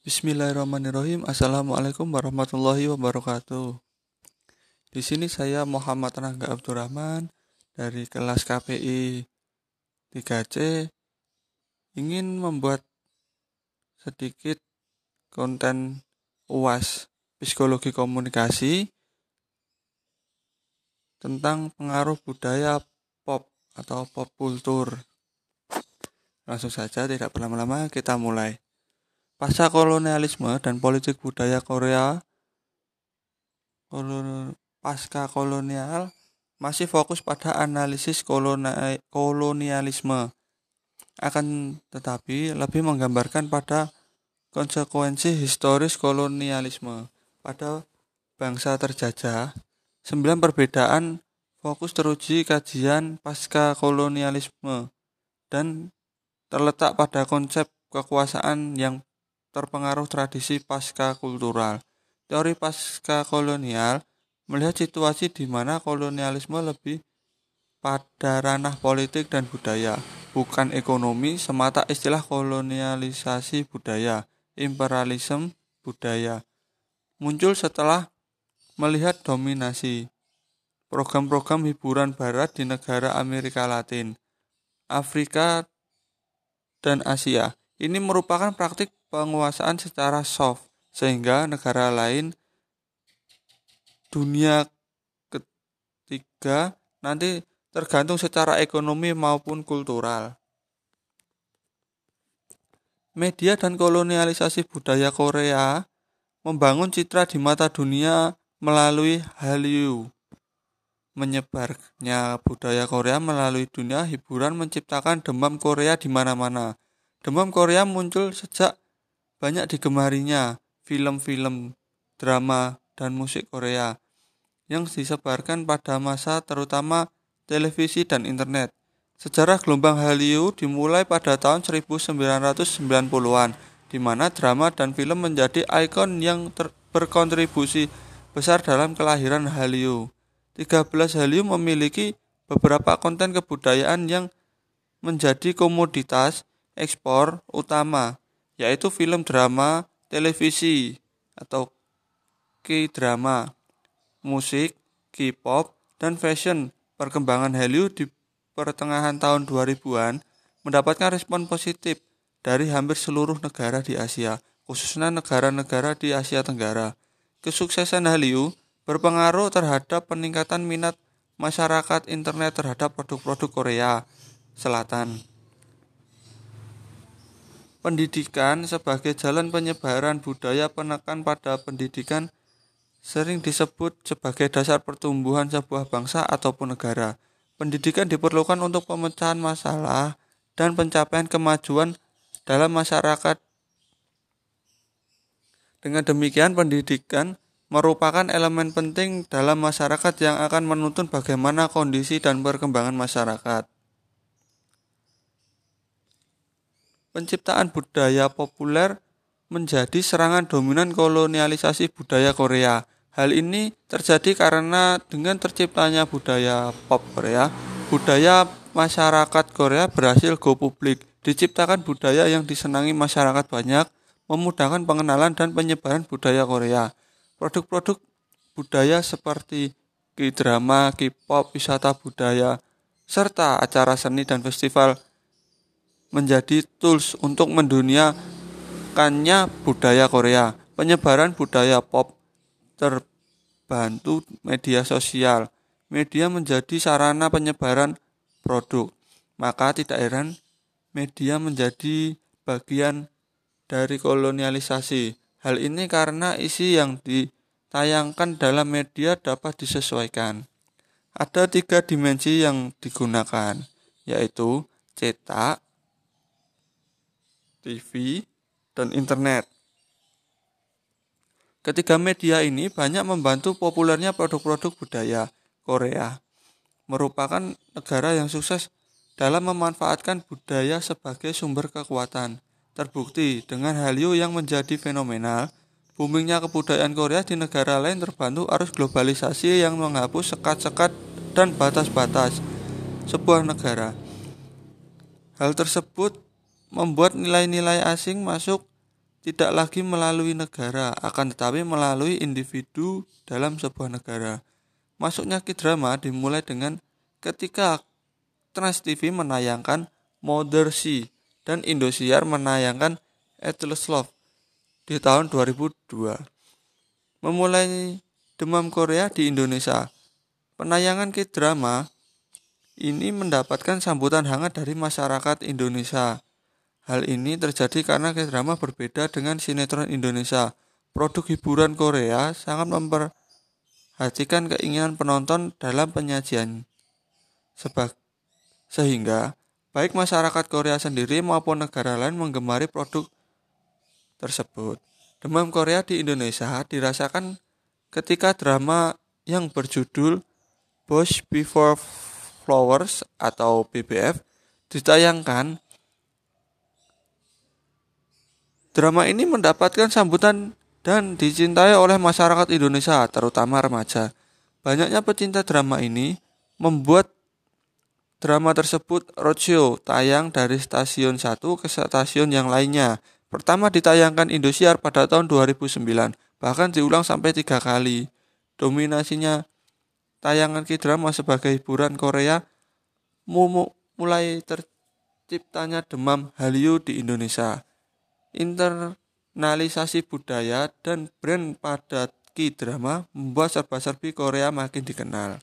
Bismillahirrahmanirrahim. Assalamualaikum warahmatullahi wabarakatuh. Di sini saya Muhammad Rangga Abdurrahman dari kelas KPI 3C ingin membuat sedikit konten UAS psikologi komunikasi tentang pengaruh budaya pop atau pop kultur. Langsung saja tidak berlama-lama kita mulai. Pasca kolonialisme dan politik budaya Korea pasca kolonial masih fokus pada analisis kolonialisme akan tetapi lebih menggambarkan pada konsekuensi historis kolonialisme pada bangsa terjajah. Sembilan perbedaan fokus teruji kajian pasca kolonialisme dan terletak pada konsep kekuasaan yang terpengaruh tradisi pasca kultural. Teori pasca kolonial melihat situasi di mana kolonialisme lebih pada ranah politik dan budaya, bukan ekonomi semata istilah kolonialisasi budaya, imperialisme budaya. Muncul setelah melihat dominasi program-program hiburan barat di negara Amerika Latin, Afrika, dan Asia. Ini merupakan praktik penguasaan secara soft sehingga negara lain dunia ketiga nanti tergantung secara ekonomi maupun kultural. Media dan kolonialisasi budaya Korea membangun citra di mata dunia melalui Hallyu. Menyebarnya budaya Korea melalui dunia hiburan menciptakan demam Korea di mana-mana. Demam Korea muncul sejak banyak digemarinya film-film, drama, dan musik Korea yang disebarkan pada masa terutama televisi dan internet. Sejarah gelombang Hallyu dimulai pada tahun 1990-an, di mana drama dan film menjadi ikon yang berkontribusi besar dalam kelahiran Hallyu. 13 Hallyu memiliki beberapa konten kebudayaan yang menjadi komoditas ekspor utama yaitu film drama, televisi atau K-drama, musik, K-pop, dan fashion. Perkembangan Hallyu di pertengahan tahun 2000-an mendapatkan respon positif dari hampir seluruh negara di Asia, khususnya negara-negara di Asia Tenggara. Kesuksesan Hallyu berpengaruh terhadap peningkatan minat masyarakat internet terhadap produk-produk Korea Selatan. Pendidikan sebagai jalan penyebaran budaya penekan pada pendidikan sering disebut sebagai dasar pertumbuhan sebuah bangsa ataupun negara. Pendidikan diperlukan untuk pemecahan masalah dan pencapaian kemajuan dalam masyarakat. Dengan demikian, pendidikan merupakan elemen penting dalam masyarakat yang akan menuntun bagaimana kondisi dan perkembangan masyarakat. Penciptaan budaya populer menjadi serangan dominan kolonialisasi budaya Korea. Hal ini terjadi karena dengan terciptanya budaya pop Korea, budaya masyarakat Korea berhasil go publik. Diciptakan budaya yang disenangi masyarakat banyak, memudahkan pengenalan dan penyebaran budaya Korea. Produk-produk budaya seperti K-drama, K-pop, wisata budaya, serta acara seni dan festival menjadi tools untuk menduniakannya budaya Korea. Penyebaran budaya pop terbantu media sosial. Media menjadi sarana penyebaran produk. Maka tidak heran media menjadi bagian dari kolonialisasi. Hal ini karena isi yang ditayangkan dalam media dapat disesuaikan. Ada tiga dimensi yang digunakan, yaitu cetak, TV, dan internet. Ketiga media ini banyak membantu populernya produk-produk budaya Korea. Merupakan negara yang sukses dalam memanfaatkan budaya sebagai sumber kekuatan. Terbukti dengan Hallyu yang menjadi fenomenal, boomingnya kebudayaan Korea di negara lain terbantu arus globalisasi yang menghapus sekat-sekat dan batas-batas sebuah negara. Hal tersebut membuat nilai-nilai asing masuk tidak lagi melalui negara, akan tetapi melalui individu dalam sebuah negara. Masuknya K-drama dimulai dengan ketika Trans TV menayangkan Mother Sea dan Indosiar menayangkan Atlas Love di tahun 2002. Memulai demam Korea di Indonesia. Penayangan K-drama ini mendapatkan sambutan hangat dari masyarakat Indonesia. Hal ini terjadi karena K-drama berbeda dengan sinetron Indonesia. Produk hiburan Korea sangat memperhatikan keinginan penonton dalam penyajian. Sebab, sehingga baik masyarakat Korea sendiri maupun negara lain menggemari produk tersebut. Demam Korea di Indonesia dirasakan ketika drama yang berjudul Bush Before Flowers atau BBF ditayangkan drama ini mendapatkan sambutan dan dicintai oleh masyarakat Indonesia terutama remaja banyaknya pecinta drama ini membuat drama tersebut roadshow tayang dari stasiun satu ke stasiun yang lainnya pertama ditayangkan Indosiar pada tahun 2009 bahkan diulang sampai tiga kali. Dominasinya tayangan K-drama sebagai hiburan Korea mulai terciptanya demam Hallyu di Indonesia. Internalisasi budaya dan brand pada K-drama membuat serba-serbi Korea makin dikenal.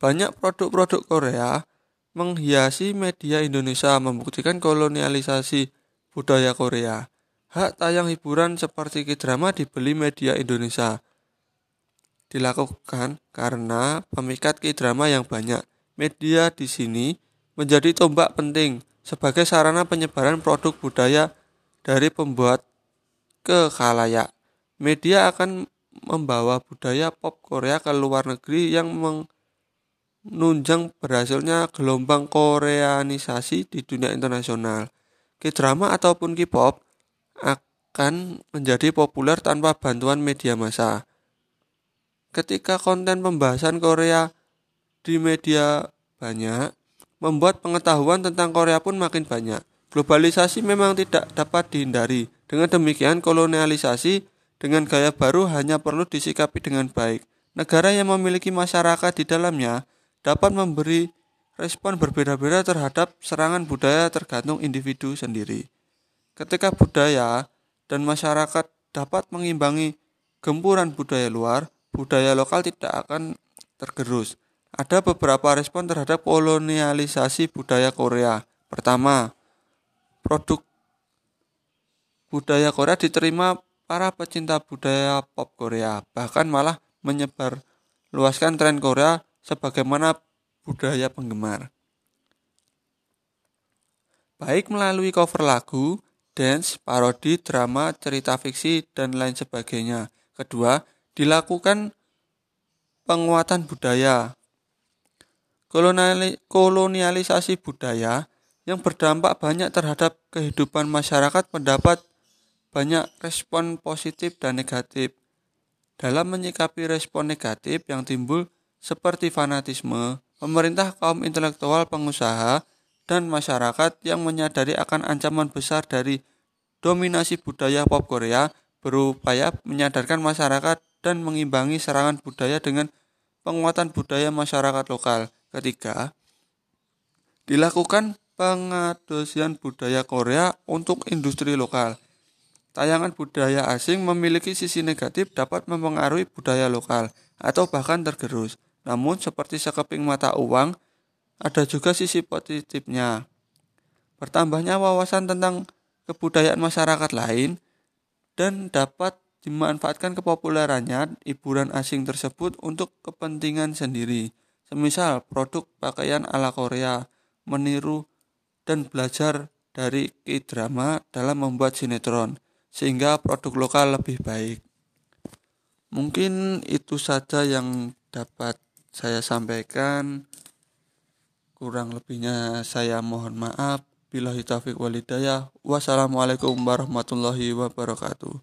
Banyak produk-produk Korea menghiasi media Indonesia membuktikan kolonialisasi budaya Korea. Hak tayang hiburan seperti K-drama dibeli media Indonesia. Dilakukan karena pemikat K-drama yang banyak. Media di sini menjadi tombak penting sebagai sarana penyebaran produk budaya dari pembuat ke khalayak. Media akan membawa budaya pop Korea ke luar negeri yang menunjang berhasilnya gelombang koreanisasi di dunia internasional. K-drama ataupun K-pop akan menjadi populer tanpa bantuan media massa. Ketika konten pembahasan Korea di media banyak, membuat pengetahuan tentang Korea pun makin banyak. Globalisasi memang tidak dapat dihindari. Dengan demikian, kolonialisasi dengan gaya baru hanya perlu disikapi dengan baik. Negara yang memiliki masyarakat di dalamnya dapat memberi respon berbeda-beda terhadap serangan budaya tergantung individu sendiri. Ketika budaya dan masyarakat dapat mengimbangi gempuran budaya luar, budaya lokal tidak akan tergerus. Ada beberapa respon terhadap kolonialisasi budaya Korea. Pertama, produk budaya Korea diterima para pecinta budaya pop Korea, bahkan malah menyebar luaskan tren Korea sebagaimana budaya penggemar. Baik melalui cover lagu, dance, parodi, drama, cerita fiksi, dan lain sebagainya. Kedua, dilakukan penguatan budaya. Kolonialisasi budaya yang berdampak banyak terhadap kehidupan masyarakat mendapat banyak respon positif dan negatif. Dalam menyikapi respon negatif yang timbul seperti fanatisme, pemerintah, kaum intelektual, pengusaha, dan masyarakat yang menyadari akan ancaman besar dari dominasi budaya pop Korea berupaya menyadarkan masyarakat dan mengimbangi serangan budaya dengan penguatan budaya masyarakat lokal. Ketiga, dilakukan pengadosian budaya Korea untuk industri lokal. Tayangan budaya asing memiliki sisi negatif dapat mempengaruhi budaya lokal atau bahkan tergerus. Namun seperti sekeping mata uang, ada juga sisi positifnya. Bertambahnya wawasan tentang kebudayaan masyarakat lain dan dapat dimanfaatkan kepopulerannya hiburan asing tersebut untuk kepentingan sendiri. Semisal produk pakaian ala Korea, meniru dan belajar dari K-drama dalam membuat sinetron, sehingga produk lokal lebih baik. Mungkin itu saja yang dapat saya sampaikan. Kurang lebihnya saya mohon maaf. Bila taufiq walidayah. Wassalamualaikum warahmatullahi wabarakatuh.